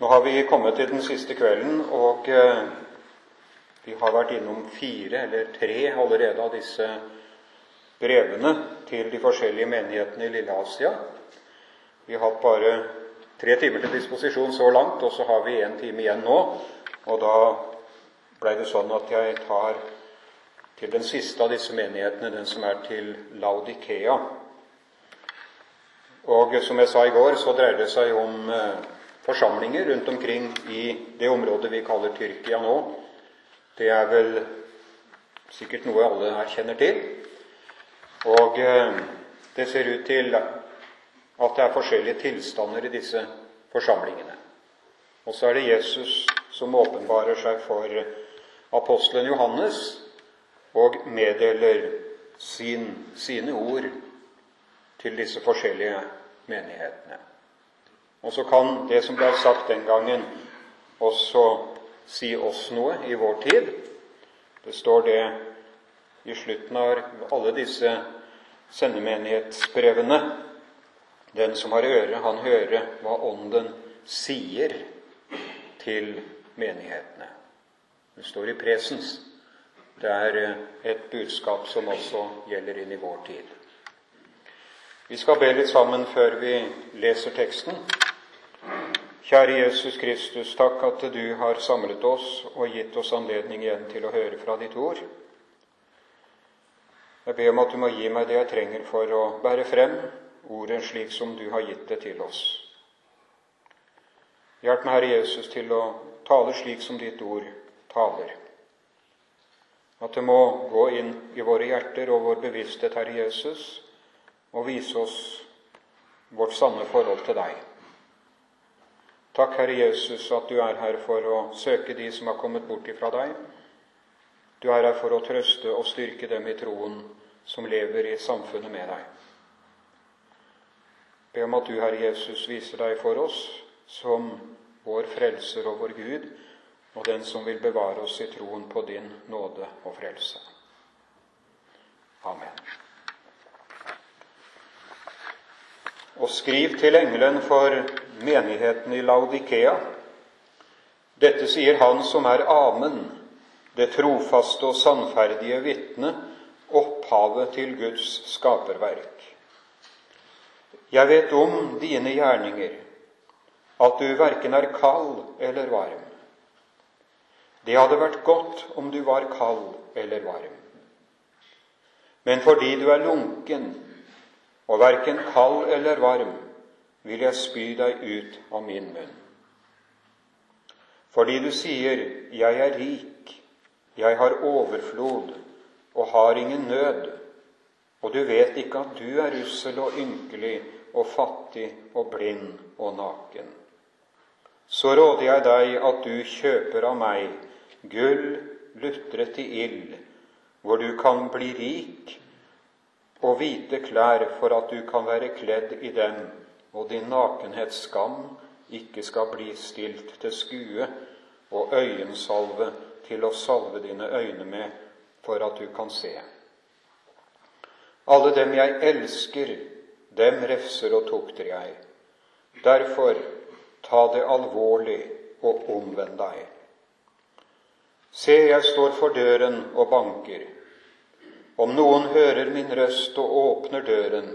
Nå har vi kommet til den siste kvelden, og eh, vi har vært innom fire eller tre allerede av disse brevene til de forskjellige menighetene i Lille-Asia. Vi har hatt bare tre timer til disposisjon så langt, og så har vi én time igjen nå. Og da blei det sånn at jeg tar til den siste av disse menighetene, den som er til Laudikea. Og som jeg sa i går, så dreier det seg om eh, forsamlinger rundt omkring i det området vi kaller Tyrkia nå. Det er vel sikkert noe alle her kjenner til. Og eh, det ser ut til at det er forskjellige tilstander i disse forsamlingene. Og så er det Jesus som åpenbarer seg for apostelen Johannes og meddeler sin, sine ord til disse forskjellige menighetene. Og så kan det som ble sagt den gangen, også si oss noe i vår tid. Det står det i slutten av alle disse sendemenighetsbrevene. Den som har øre, han hører hva Ånden sier til menighetene. Det står i presens. Det er et budskap som også gjelder inn i vår tid. Vi skal be litt sammen før vi leser teksten. Kjære Jesus Kristus, takk at du har samlet oss og gitt oss anledning igjen til å høre fra ditt ord. Jeg ber om at du må gi meg det jeg trenger for å bære frem ordet slik som du har gitt det til oss. Hjelp meg, Herre Jesus, til å tale slik som ditt ord taler. At det må gå inn i våre hjerter og vår bevissthet, Herre Jesus, og vise oss vårt sanne forhold til deg. Takk, Herre Jesus, at du er her for å søke de som har kommet bort ifra deg. Du er her for å trøste og styrke dem i troen som lever i samfunnet med deg. Be om at du, Herre Jesus, viser deg for oss som vår frelser og vår Gud, og den som vil bevare oss i troen på din nåde og frelse. Amen. Og skriv til engelen for menigheten i Laudikea. Dette sier Han som er Amen, det trofaste og sannferdige vitne, opphavet til Guds skaperverk. Jeg vet om dine gjerninger, at du verken er kald eller varm. Det hadde vært godt om du var kald eller varm. Men fordi du er lunken og verken kald eller varm vil jeg spy deg ut av min munn. Fordi du sier 'Jeg er rik, jeg har overflod og har ingen nød', og du vet ikke at du er russel og ynkelig og fattig og blind og naken. Så råder jeg deg at du kjøper av meg gull lutret i ild, hvor du kan bli rik og hvite klær for at du kan være kledd i dem, og din nakenhets skam ikke skal bli stilt til skue, og øyensalve til å salve dine øyne med for at du kan se. Alle dem jeg elsker, dem refser og tukter jeg. Derfor ta det alvorlig og omvend deg. Se, jeg står for døren og banker. Om noen hører min røst og åpner døren,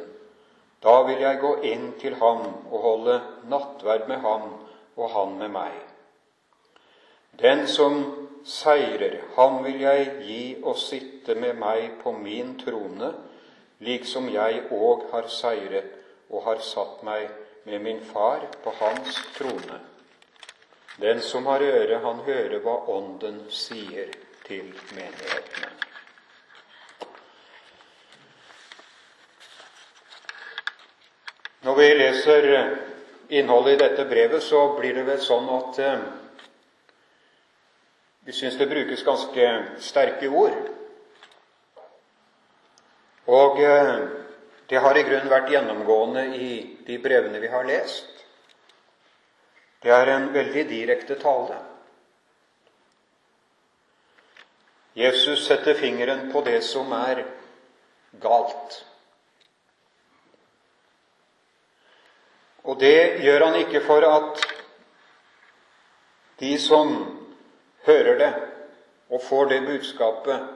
da vil jeg gå inn til ham og holde nattverd med ham og han med meg. Den som seirer, ham vil jeg gi å sitte med meg på min trone, liksom jeg òg har seiret og har satt meg med min far på hans trone. Den som har øre, han hører hva Ånden sier til menighetene. Når vi leser eh, innholdet i dette brevet, så blir det vel sånn at eh, vi syns det brukes ganske sterke ord. Og eh, det har i grunnen vært gjennomgående i de brevene vi har lest. Det er en veldig direkte tale. Jesus setter fingeren på det som er galt. Og det gjør han ikke for at de som hører det og får det budskapet,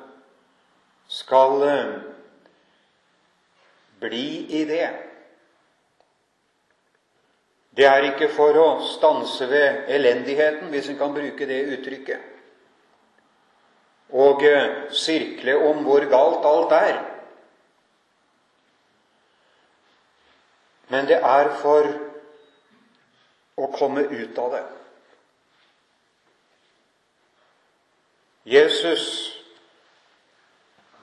skal eh, bli i det. Det er ikke for å stanse ved elendigheten, hvis en kan bruke det uttrykket, og eh, sirkle om hvor galt alt er. Men det er for å komme ut av det. Jesus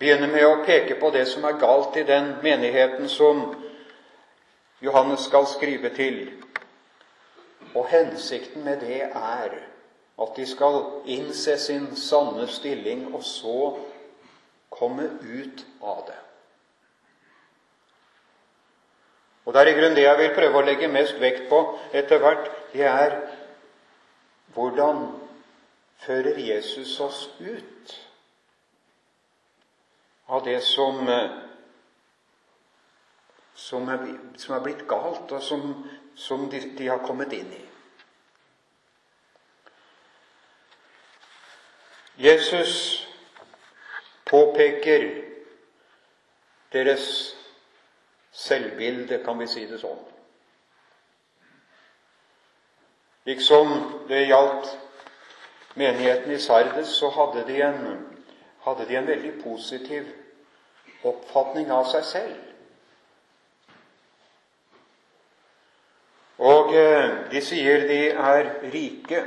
begynner med å peke på det som er galt i den menigheten som Johannes skal skrive til. Og hensikten med det er at de skal innse sin sanne stilling, og så komme ut av det. Og det er i grunnen det jeg vil prøve å legge mest vekt på etter hvert. Det er hvordan fører Jesus oss ut av det som, som, er, som er blitt galt, og som, som de, de har kommet inn i. Jesus påpeker deres selvbilde, kan vi si det sånn. Liksom det gjaldt menigheten i Sardes, så hadde de, en, hadde de en veldig positiv oppfatning av seg selv. Og eh, de sier de er rike.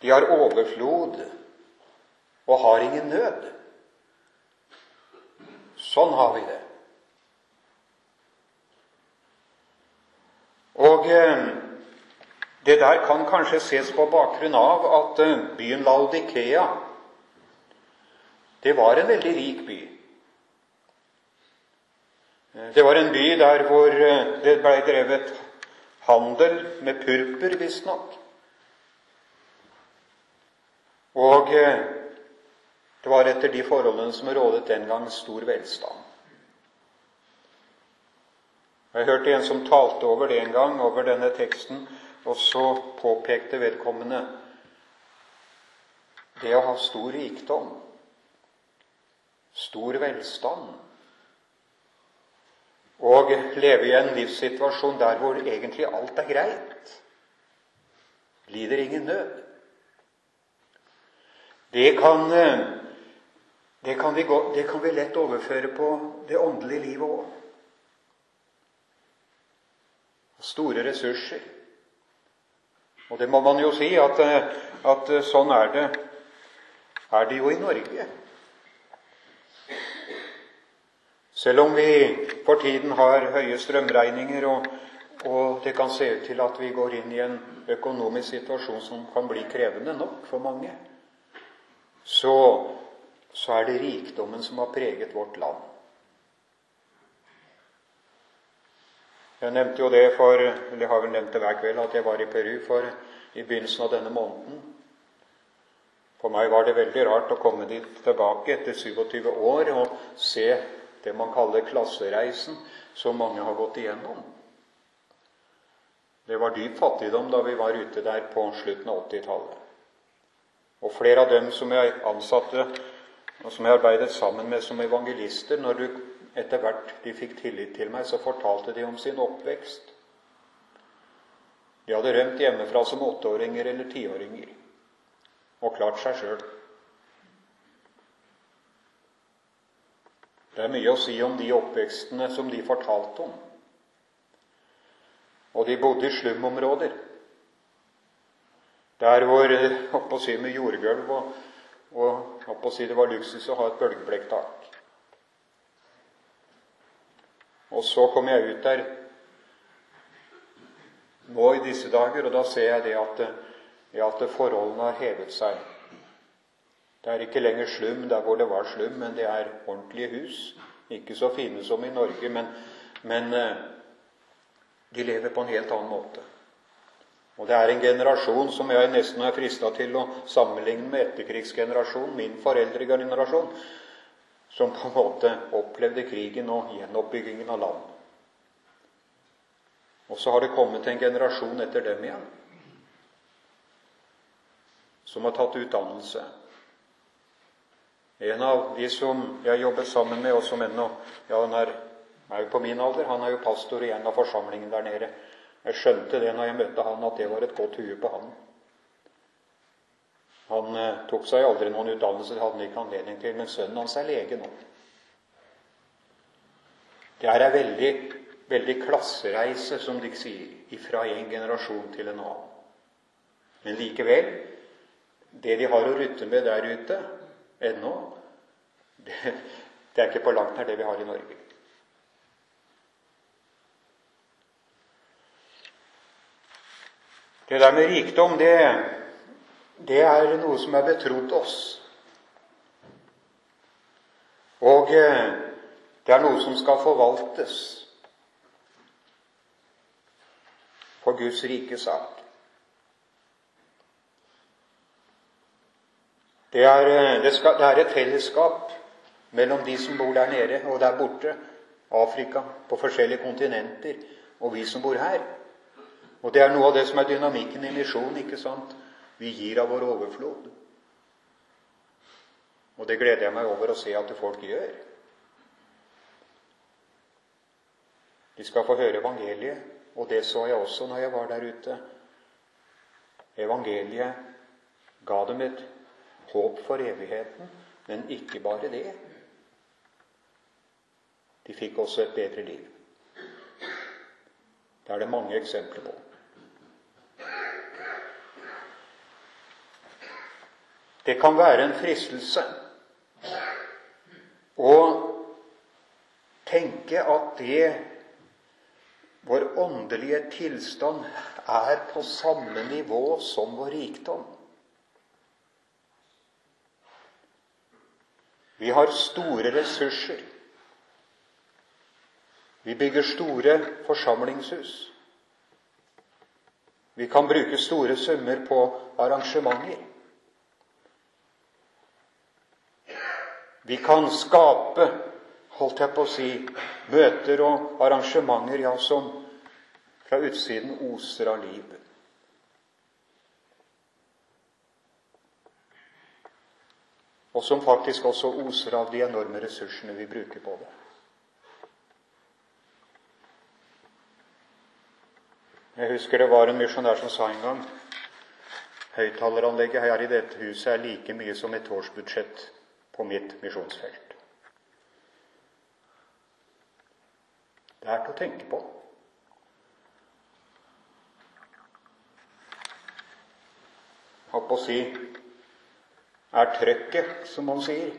De har overflod og har ingen nød. Sånn har vi det. Og eh, det der kan kanskje ses på bakgrunn av at eh, byen Laudikea det var en veldig rik by. Eh, det var en by der hvor det ble drevet handel med purper, visstnok. Og det var etter de forholdene som rådet den gang, stor velstand. Jeg hørte en som talte over det en gang, over denne teksten, og så påpekte vedkommende det å ha stor rikdom, stor velstand, og leve i en livssituasjon der hvor egentlig alt er greit, lider ingen nød. Det kan, eh, det kan, vi, det kan vi lett overføre på det åndelige livet òg. Store ressurser. Og det må man jo si at, eh, at eh, sånn er det, er det jo i Norge. Selv om vi for tiden har høye strømregninger, og, og, det kan se ut til at vi går inn i en økonomisk situasjon som kan bli krevende nok for mange, så, så er det rikdommen som har preget vårt land. Jeg nevnte jo det for, eller har vel nevnt det hver kveld, at jeg var i Peru for, i begynnelsen av denne måneden. For meg var det veldig rart å komme dit tilbake etter 27 år og se det man kaller klassereisen, som mange har gått igjennom. Det var dyp fattigdom da vi var ute der på slutten av 80-tallet. Og flere av dem som jeg ansatte, og som jeg arbeidet sammen med som evangelister, når du etter hvert de fikk tillit til meg, så fortalte de om sin oppvekst. De hadde rømt hjemmefra som åtteåringer eller tiåringer og klart seg sjøl. Det er mye å si om de oppvekstene som de fortalte om. Og de bodde i slumområder. Der hvor oppå si med jordgulv og, og oppå si det var luksus å ha et bølgeblekktak. Og så kom jeg ut der nå i disse dager, og da ser jeg det at, ja, at forholdene har hevet seg. Det er ikke lenger slum der hvor det var slum, men det er ordentlige hus. Ikke så fine som i Norge, men, men eh, de lever på en helt annen måte. Og det er en generasjon som jeg nesten er frista til å sammenligne med etterkrigsgenerasjonen, min foreldregenerasjon, som på en måte opplevde krigen og gjenoppbyggingen av land. Og så har det kommet en generasjon etter dem igjen som har tatt utdannelse. En av de som jeg jobber sammen med, og som ennå ja, han er, er jo på min alder, han er jo pastor i en av forsamlingene der nede. Jeg skjønte det når jeg møtte han, at det var et godt hue på han. Han eh, tok seg aldri noen utdannelse, det hadde han ikke anledning til, men sønnen hans er lege nå. Det er ei veldig, veldig klassereise, som de sier, fra en generasjon til en annen. Men likevel det de har å rutte med der ute ennå, det, det er ikke på langt nær det vi har i Norge. Det der med rikdom, det, det er noe som er betrodd oss. Og eh, det er noe som skal forvaltes for Guds rike sak. Det er, eh, det, skal, det er, et fellesskap mellom de som bor der nede og der borte, Afrika, på forskjellige kontinenter, og vi som bor her. Og det er noe av det som er dynamikken i misjonen. ikke sant? Vi gir av vår overflod. Og det gleder jeg meg over å se at folk gjør. De skal få høre evangeliet, og det så jeg også når jeg var der ute. Evangeliet ga dem et håp for evigheten, men ikke bare det. De fikk også et bedre liv. Det er det mange eksempler på. Det kan være en fristelse å tenke at det vår åndelige tilstand er på samme nivå som vår rikdom. Vi har store ressurser. Vi bygger store forsamlingshus. Vi kan bruke store summer på arrangementer. Vi kan skape, holdt jeg på å si, møter og arrangementer ja, som fra utsiden oser av liv. Og som faktisk også oser av de enorme ressursene vi bruker på det. Jeg husker det var en misjonær som sa en gang høyttaleranlegget her i dette huset er like mye som et årsbudsjett på mitt misjonsfelt. Det er til å tenke på. Holdt på å si er trøkket, som man sier,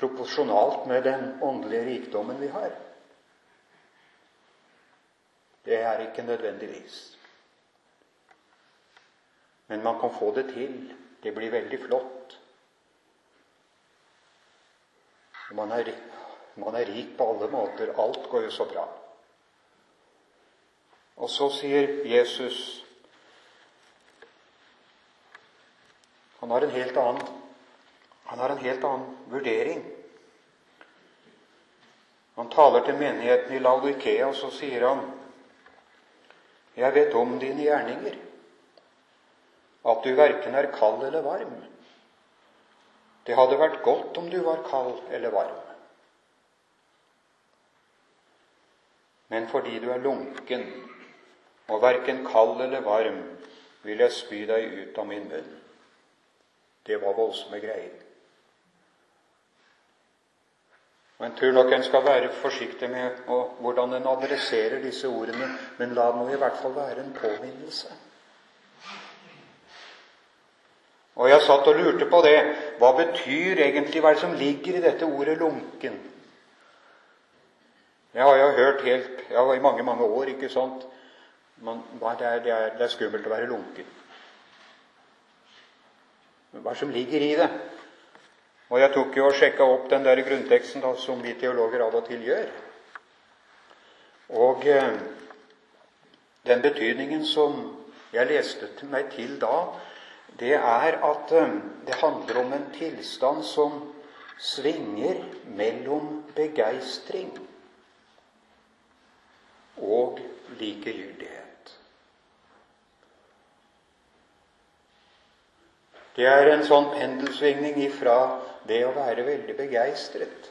proporsjonalt med den åndelige rikdommen vi har. Det er ikke nødvendigvis. Men man kan få det til. Det blir veldig flott. Man er, man er rik på alle måter. Alt går jo så bra. Og så sier Jesus Han har en helt annen, han har en helt annen vurdering. Han taler til menigheten i Laudikea, og så sier han Jeg vet om dine gjerninger, at du verken er kald eller varm. Det hadde vært godt om du var kald eller varm. Men fordi du er lunken og verken kald eller varm, vil jeg spy deg ut av min munn. Det var voldsomme greier. Og En tror nok en skal være forsiktig med hvordan en adresserer disse ordene, men la det nå i hvert fall være en påminnelse. Og jeg satt og lurte på det. Hva betyr egentlig hva det som ligger i dette ordet 'lunken'? Jeg har jo hørt helt ja, i mange, mange år, ikke sant Men det er, det er, det er skummelt å være lunken hva som ligger i det. Og jeg tok jo og sjekka opp den der grunnteksten da, som vi teologer av og til gjør. Og eh, den betydningen som jeg leste meg til da, det er at eh, det handler om en tilstand som svinger mellom begeistring og likegyldighet. Det er en sånn pendelsvingning ifra det å være veldig begeistret,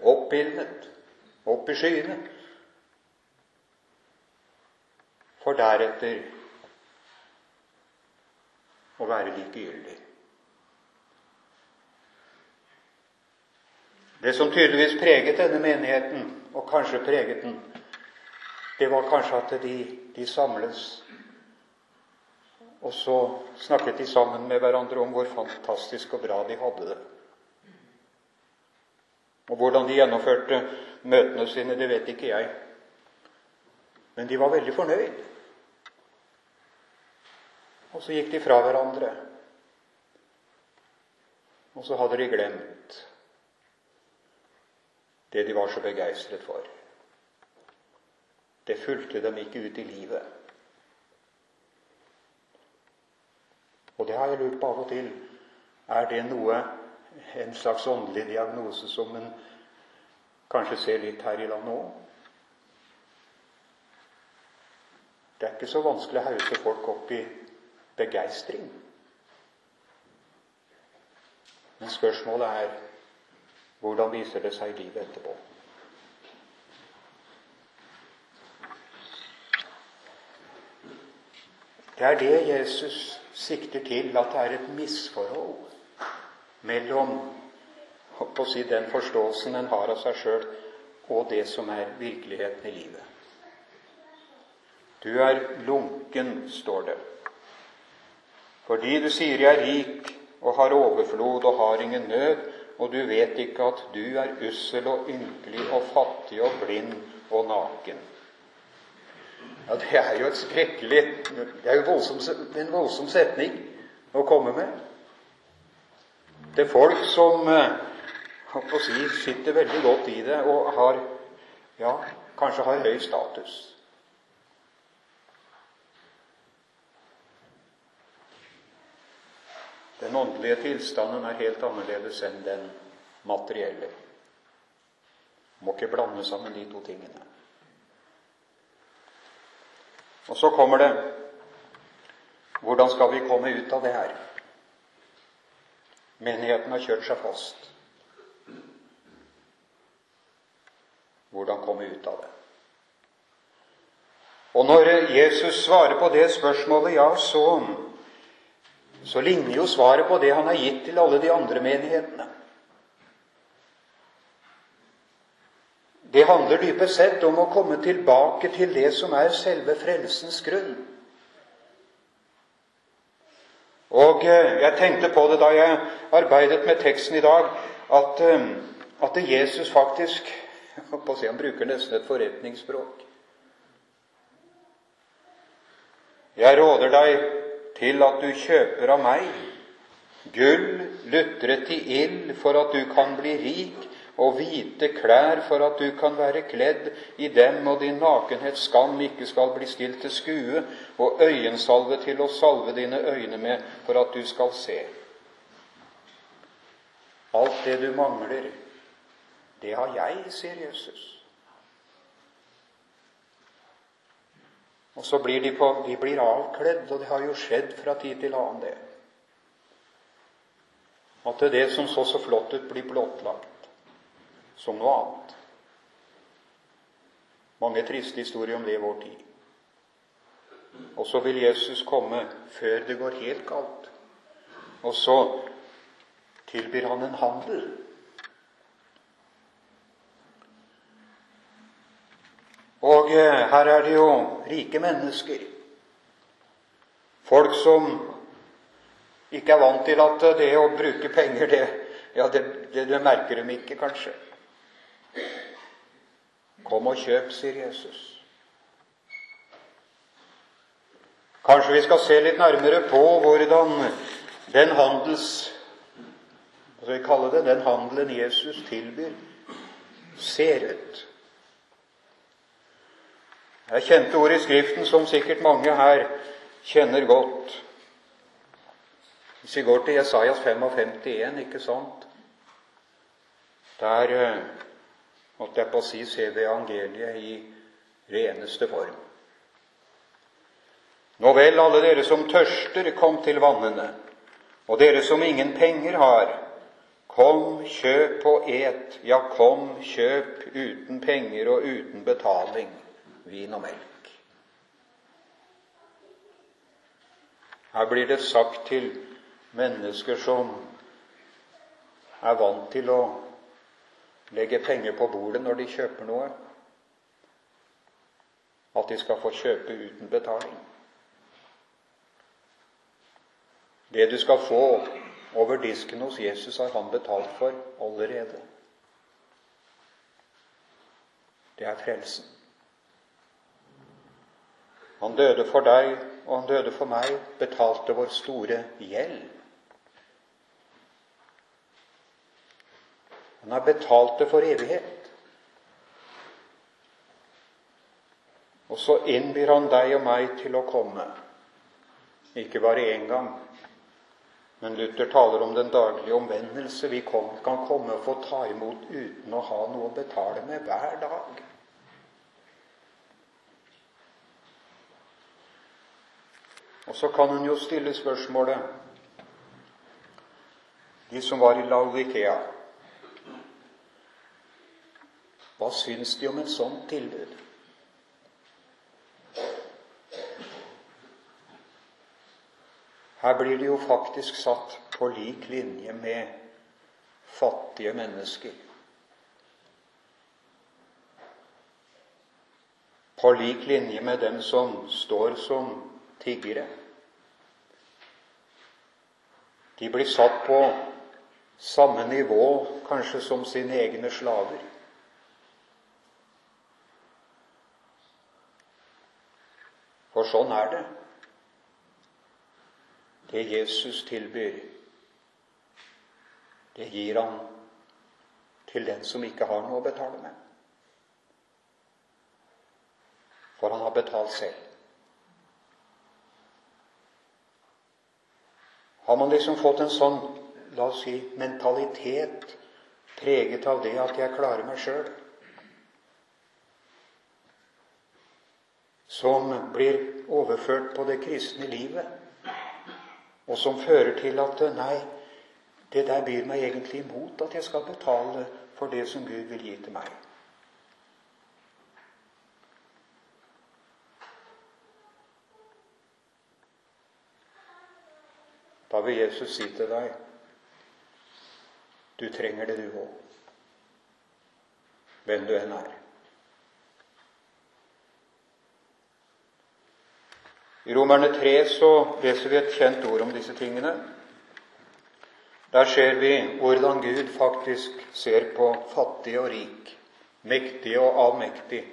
oppildnet, opp i skyene, for deretter å være likegyldig. Det som tydeligvis preget denne menigheten, og kanskje preget den, det var kanskje at de, de samles, og så snakket de sammen med hverandre om hvor fantastisk og bra de hadde det. Og hvordan de gjennomførte møtene sine, det vet ikke jeg. Men de var veldig fornøyd. Og så gikk de fra hverandre. Og så hadde de glemt det de var så begeistret for. Det fulgte dem ikke ut i livet. Og det har jeg lurt på av og til. Er det noe, en slags åndelig diagnose som en kanskje ser litt her i landet òg? Det er ikke så vanskelig å hause folk opp i begeistring. Men spørsmålet er hvordan viser det seg i livet etterpå? Det er det Jesus sikter til, at det er et misforhold mellom på å si, den forståelsen en har av seg sjøl, og det som er virkeligheten i livet. Du er lunken, står det. Fordi du sier jeg er rik og har overflod og har ingen nød, og du vet ikke at du er ussel og ynkelig og fattig og blind og naken. Ja, Det er jo et skrekkelig Det er jo voldsom, en voldsom setning å komme med. Det er folk som eh, si, sitter veldig godt i det og har ja, kanskje har høy status. Den åndelige tilstanden er helt annerledes enn den materielle. Må ikke blande sammen de to tingene. Og så kommer det Hvordan skal vi komme ut av det her? Menigheten har kjørt seg fast. Hvordan komme ut av det? Og når Jesus svarer på det spørsmålet, ja, så så ligner jo svaret på det han har gitt til alle de andre menighetene. Det handler dypest sett om å komme tilbake til det som er selve frelsens grunn. Og eh, jeg tenkte på det da jeg arbeidet med teksten i dag, at, eh, at Jesus faktisk på å si, Han bruker nesten et forretningsspråk. Jeg råder deg til at du kjøper av meg gull lutret i ild for at du kan bli rik, og hvite klær for at du kan være kledd i dem, og din nakenhets skam ikke skal bli stilt til skue, og øyensalve til å salve dine øyne med for at du skal se. Alt det du mangler, det har jeg, sier Jesus. Og så blir de, på, de blir avkledd, og det har jo skjedd fra tid til annen, det. At det, er det som så så flott ut, blir blottlagt som noe annet. Mange triste historier om det i vår tid. Og så vil Jesus komme før det går helt galt. Og så tilbyr han en handel Og eh, her er det jo rike mennesker. Folk som ikke er vant til at det å bruke penger, det, ja, det, det, det merker de ikke, kanskje. Kom og kjøp, sier Jesus. Kanskje vi skal se litt nærmere på hvordan den handels hva skal vi kalle det, den handelen Jesus tilbyr, ser ut. Det er kjente ord i Skriften som sikkert mange her kjenner godt. Hvis vi går til Jesajas 55,1, ikke sant? Der eh, måtte jeg på å si ser vi evangeliet i reneste form. Nå vel, alle dere som tørster, kom til vannene, og dere som ingen penger har, kom, kjøp og et, ja, kom, kjøp uten penger og uten betaling, vin og melk. Her blir det sagt til mennesker som er vant til å legge penger på bordet når de kjøper noe, at de skal få kjøpe uten betaling. Det du skal få over disken hos Jesus, har han betalt for allerede. Det er frelsen. Han døde for deg, og han døde for meg, betalte vår store gjeld. Han har betalt det for evighet. Og så innbyr han deg og meg til å komme. Ikke bare én gang, men Luther taler om den daglige omvendelse. Vi kan komme og få ta imot uten å ha noe å betale med hver dag. Og så kan hun jo stille spørsmålet De som var i Laudikea hva syns de om et sånt tilbud? Her blir de jo faktisk satt på lik linje med fattige mennesker. På lik linje med dem som står som tiggere. De blir satt på samme nivå kanskje som sine egne slaver. For sånn er det. Det Jesus tilbyr, det gir han til den som ikke har noe å betale med. For han har betalt selv. Har man liksom fått en sånn la oss si, mentalitet preget av det at jeg klarer meg sjøl, som blir overført på det kristne livet, og som fører til at nei, det der byr meg egentlig imot at jeg skal betale for det som Gud vil gi til meg. Da vil Jesus si til deg du trenger det, du òg, hvem du enn er. I Romerne 3 så leser vi et kjent ord om disse tingene. Der ser vi hvordan Gud faktisk ser på fattig og rik, mektig og avmektig.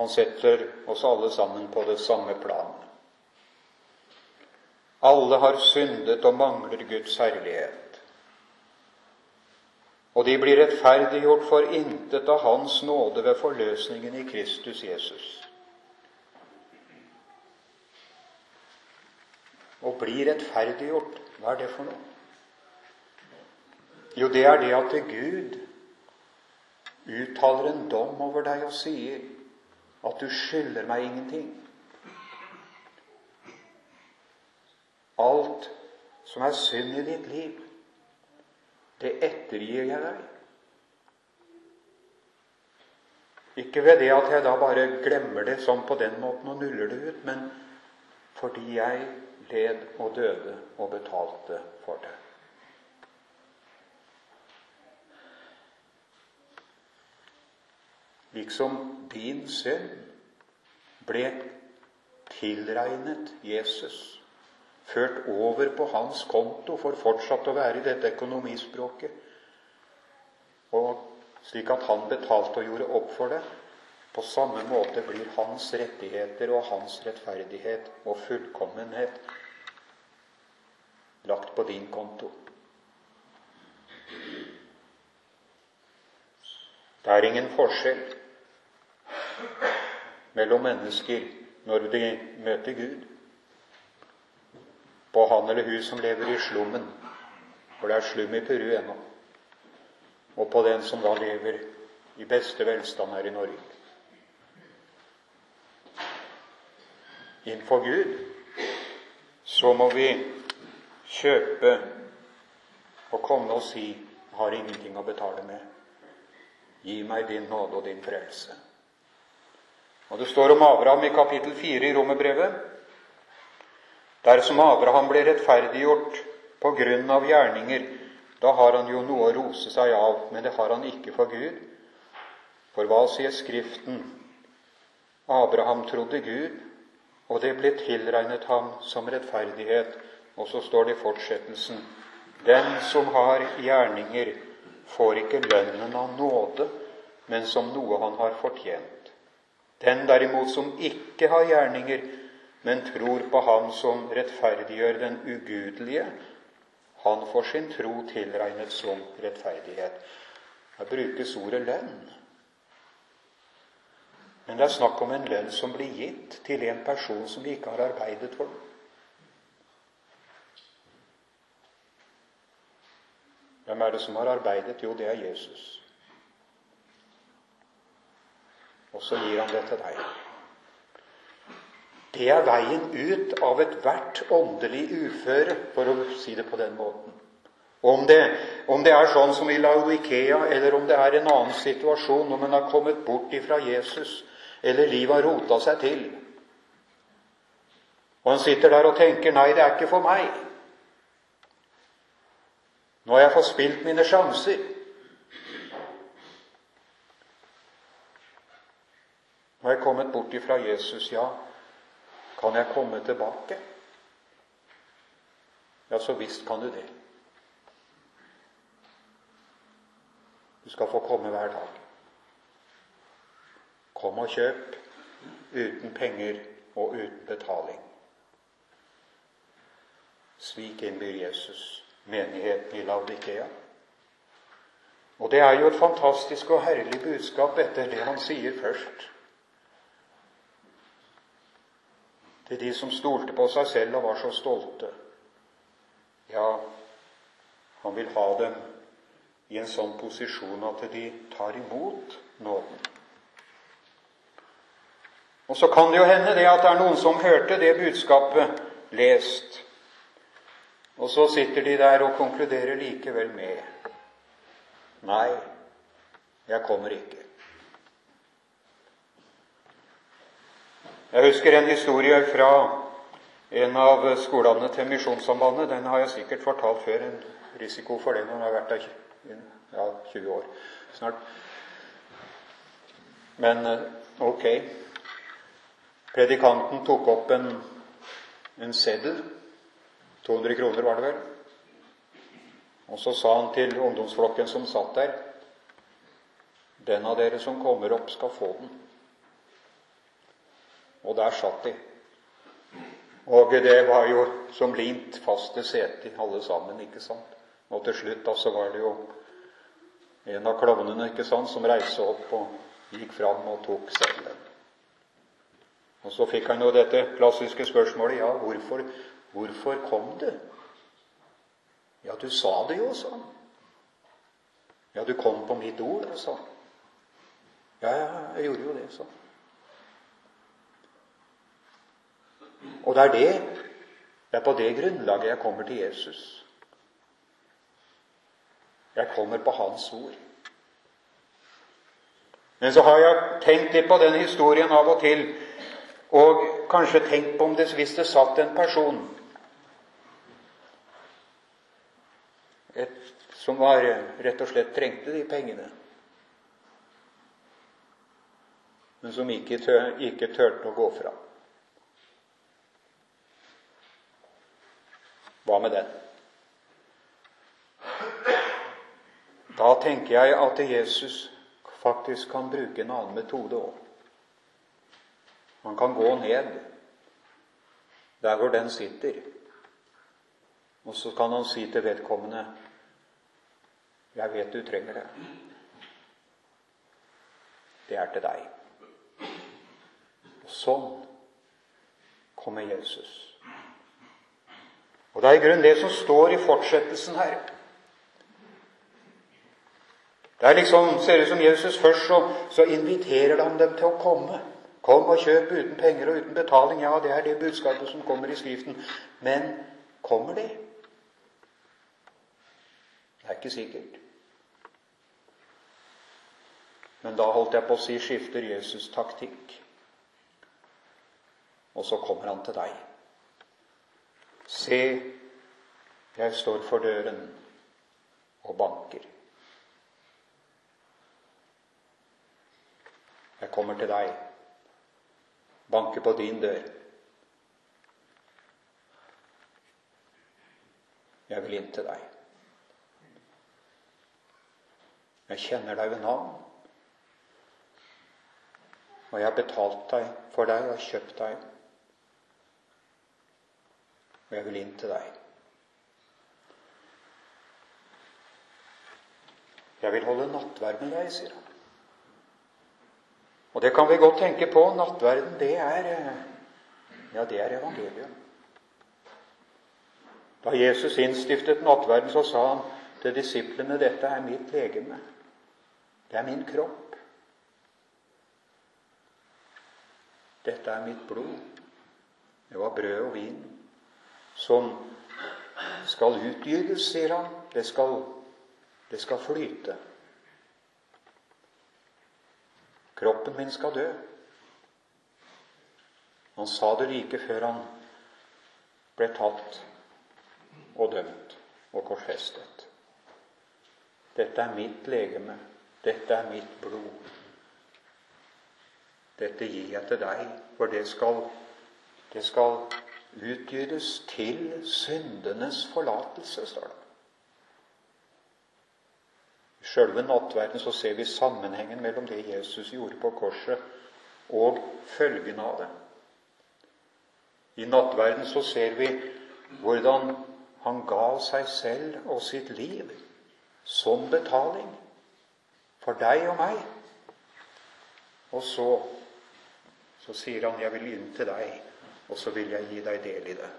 Han setter oss alle sammen på det samme plan. Alle har syndet og mangler Guds herlighet. Og de blir rettferdiggjort for intet av Hans nåde ved forløsningen i Kristus Jesus. Å bli rettferdiggjort, hva er det for noe? Jo, det er det at Gud uttaler en dom over deg og sier at du skylder meg ingenting. Alt som er synd i ditt liv, det ettergir jeg deg. Ikke ved det at jeg da bare glemmer det sånn på den måten og nuller det ut, men fordi jeg led og døde og betalte for det. Liksom din synd ble tilregnet Jesus, ført over på hans konto for fortsatt å være i dette økonomispråket, og slik at han betalte og gjorde opp for det, på samme måte blir hans rettigheter og hans rettferdighet og fullkommenhet lagt på din konto. Det er ingen forskjell mellom mennesker når de møter Gud, på han eller hun som lever i slummen, for det er slum i Peru ennå, og på den som da lever i beste velstand her i Norge. Innenfor Gud så må vi kjøpe og komme og si har ingenting å betale med. Gi meg din nåde og din frelse. Og Det står om Abraham i kapittel 4 i Romerbrevet Dersom Abraham ble rettferdiggjort på grunn av gjerninger, da har han jo noe å rose seg av, men det har han ikke for Gud. For hva sier Skriften? Abraham trodde Gud, og det ble tilregnet ham som rettferdighet. Og så står det i fortsettelsen Den som har gjerninger, får ikke lønnen av nåde, men som noe han har fortjent. Den derimot som ikke har gjerninger, men tror på Han som rettferdiggjør den ugudelige, han får sin tro tilregnet som rettferdighet. Her brukes ordet lønn. Men det er snakk om en lønn som blir gitt til en person som ikke har arbeidet for. Hvem er det som har arbeidet? Jo, det er Jesus. Og så gir han det til deg. Det er veien ut av ethvert åndelig uføre, for å si det på den måten. Om det, om det er sånn som i Laudikea, eller om det er en annen situasjon, om en har kommet bort ifra Jesus, eller livet har rota seg til. Og han sitter der og tenker 'Nei, det er ikke for meg'. Nå har jeg fått spilt mine sjanser. Nå har jeg kommet bort ifra Jesus, ja. Kan jeg komme tilbake? Ja, så visst kan du det. Du skal få komme hver dag. Kom og kjøp uten penger og uten betaling. Slik innbyr Jesus menigheten i Laudikea. Og det er jo et fantastisk og herlig budskap etter det han sier først. Til de som stolte på seg selv og var så stolte. Ja, han vil ha dem i en sånn posisjon at de tar imot nåden. Og så kan det jo hende det at det er noen som hørte det budskapet lest, og så sitter de der og konkluderer likevel med Nei, jeg kommer ikke. Jeg husker en historie fra en av skolene til Misjonssambandet. Den har jeg sikkert fortalt før. En risiko for det når jeg har vært der ja, 20 år snart. Men eh, ok. Predikanten tok opp en, en seddel. 200 kroner var det vel. Og så sa han til ungdomsflokken som satt der Den av dere som kommer opp, skal få den. Og der satt de. Og det var jo som limt fast til setet, alle sammen, ikke sant? Og til slutt da så var det jo en av klovnene ikke sant, som reiste opp og gikk fram og tok seddelen. Og så fikk han jo dette klassiske spørsmålet ja, hvorfor, hvorfor kom du? Ja, du sa det jo, sa han. Ja, du kom på mitt ord, sa han. Ja, ja, jeg gjorde jo det, sa han. Og det er det det er på det grunnlaget jeg kommer til Jesus. Jeg kommer på Hans ord. Men så har jeg tenkt litt på den historien av og til og kanskje tenkt på om det hvis det satt en person et, som var, rett og slett trengte de pengene, men som ikke, tør, ikke turte å gå fra. Hva med den? Da tenker jeg at Jesus faktisk kan bruke en annen metode òg. Man kan gå ned der hvor den sitter, og så kan han si til vedkommende 'Jeg vet du trenger det. Det er til deg.' Og sånn kommer Jesus. Og det er i grunnen det som står i fortsettelsen her. Det er liksom, ser ut som Jesus først så, så inviterer han dem til å komme. Kom og kjøp uten penger og uten betaling. Ja, det er det budskapet som kommer i Skriften. Men kommer de? Det er ikke sikkert. Men da holdt jeg på å si skifter Jesus taktikk. Og så kommer han til deg. Se, jeg står for døren og banker. Jeg kommer til deg, banker på din dør. Jeg vil inn til deg. Jeg kjenner deg ved navn. Og jeg har betalt deg for deg og kjøpt deg. Og jeg vil inn til deg. Jeg vil holde nattverd med deg, sier han. Og det kan vi godt tenke på. Nattverden, det er Ja, det er evangeliet. Da Jesus innstiftet nattverden, så sa han til disiplene dette er mitt legeme. Det er min kropp. Dette er mitt blod. Det var brød og vin som skal utgytes, sier han. Det skal, det skal flyte. Kroppen min skal dø. Han sa det like før han ble tatt og dømt og korsfestet. Dette er mitt legeme. Dette er mitt blod. Dette gir jeg til deg, for det skal, det skal utgytes til syndenes forlatelse, står det. Sjølve nattverden så ser vi sammenhengen mellom det Jesus gjorde på korset, og følgen av det. I nattverden så ser vi hvordan han ga seg selv og sitt liv som betaling for deg og meg. Og så, så sier han, 'Jeg vil inn til deg, og så vil jeg gi deg del i det'.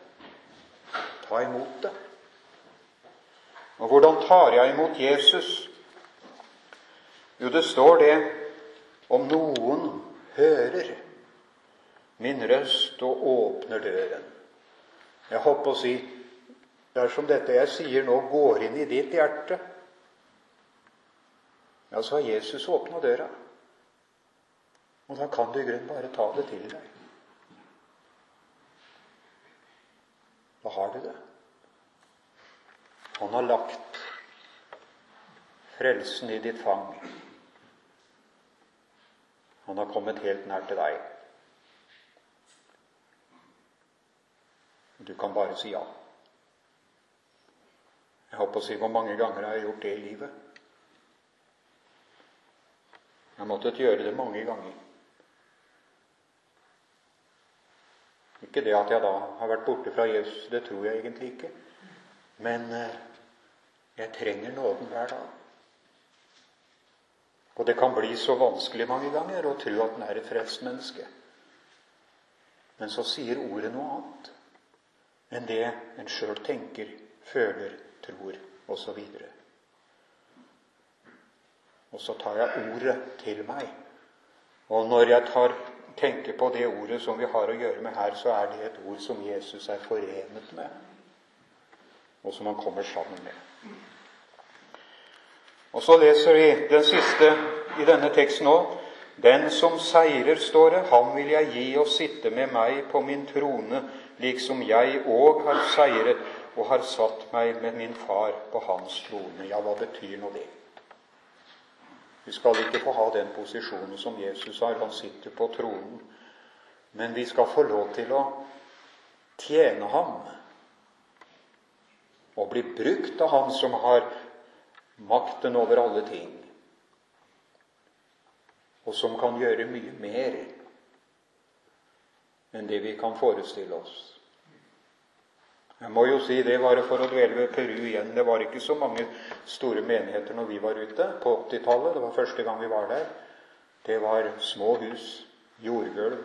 Ta imot det. Og hvordan tar jeg imot Jesus? Jo, det står det om noen hører min røst og åpner døren. Jeg holdt på å si dersom dette jeg sier nå, går inn i ditt hjerte, ja, så har Jesus åpna døra. Og da kan du i grunnen bare ta det til deg. Da har du det. Han har lagt frelsen i ditt fang. Han har kommet helt nær til deg. Du kan bare si ja. Jeg holdt på å si hvor mange ganger har jeg gjort det i livet. Jeg har måttet gjøre det mange ganger. Ikke det at jeg da har vært borte fra Jesus, det tror jeg egentlig ikke. Men eh, jeg trenger nåden hver dag. Og det kan bli så vanskelig mange ganger å tro at en er et frelst menneske. Men så sier ordet noe annet enn det en sjøl tenker, føler, tror osv. Og, så tar jeg ordet til meg. Og når jeg tar, tenker på det ordet som vi har å gjøre med her, så er det et ord som Jesus er forenet med, og som han kommer sammen med. Og så leser vi den siste i denne teksten òg. Den som seirer, står det, ham vil jeg gi å sitte med meg på min trone, liksom jeg òg har seiret og har satt meg med min far på hans trone. Ja, hva betyr nå det? Vi skal ikke få ha den posisjonen som Jesus har. Han sitter på tronen. Men vi skal få lov til å tjene ham og bli brukt av Han som har makten over alle ting, og som kan gjøre mye mer enn det vi kan forestille oss. Jeg må jo si det var for å dvele ved Peru igjen. Det var ikke så mange store menigheter når vi var ute på 80-tallet. Det var første gang vi var der. Det var små hus, jordgulv,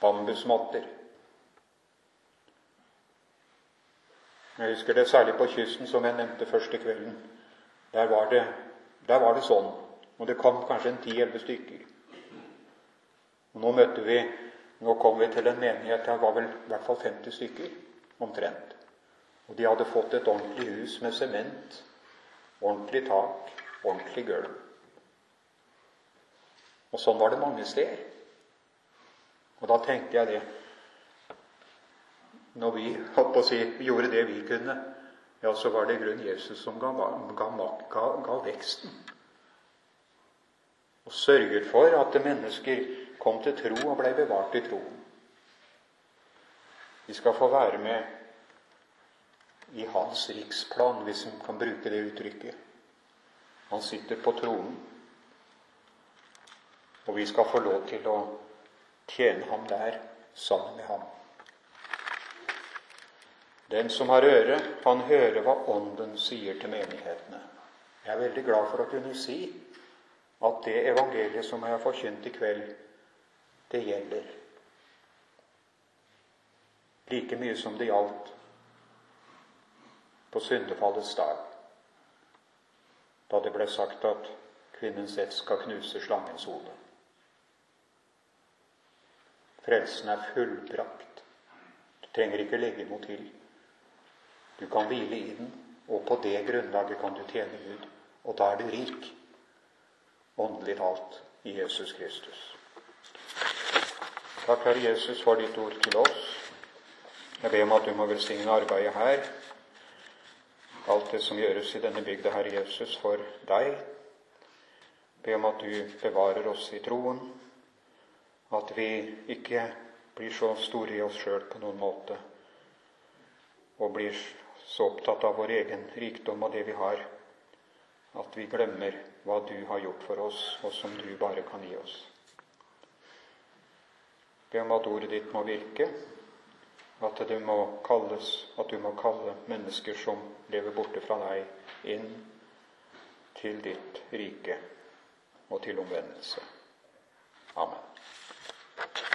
bambusmatter. Jeg husker det særlig på kysten, som jeg nevnte første kvelden. Der var det, der var det sånn. Og det kom kanskje en ti-elleve stykker. Og Nå møtte vi, nå kom vi til en menighet der var vel i hvert fall 50 stykker omtrent. Og de hadde fått et ordentlig hus med sement, ordentlig tak, ordentlig gulv. Og sånn var det mange steder. Og da tenkte jeg det Når vi å si, gjorde det vi kunne, ja, så var det i grunnen Jesus som ga, ga, ga, ga veksten. Og sørget for at mennesker kom til tro og ble bevart i troen. Vi skal få være med i hans riksplan, hvis en kan bruke det uttrykket. Han sitter på tronen, og vi skal få lov til å tjene ham der sammen med ham. Den som har øre, kan høre hva Ånden sier til menighetene. Jeg er veldig glad for å kunne si at det evangeliet som jeg har forkynt i kveld, det gjelder. Like mye som det gjaldt på syndefallets dag, da det ble sagt at kvinnens ett skal knuse slangens hode. Frelsen er fullbrakt. Du trenger ikke legge noe til. Du kan hvile i den, og på det grunnlaget kan du tjene Gud. Og da er du rik, åndelig talt, i Jesus Kristus. Takk, Herre Jesus, for ditt ord til oss. Jeg ber om at du må velsigne arbeidet her. Alt det som gjøres i denne bygda, Herre Jesus, for deg. Ber om at du bevarer oss i troen, at vi ikke blir så store i oss sjøl på noen måte og blir så opptatt av vår egen rikdom og det vi har, at vi glemmer hva du har gjort for oss, og som du bare kan gi oss. Be om at ordet ditt må virke, at det må kalles, at du må kalle mennesker som lever borte fra deg, inn til ditt rike og til omvendelse. Amen.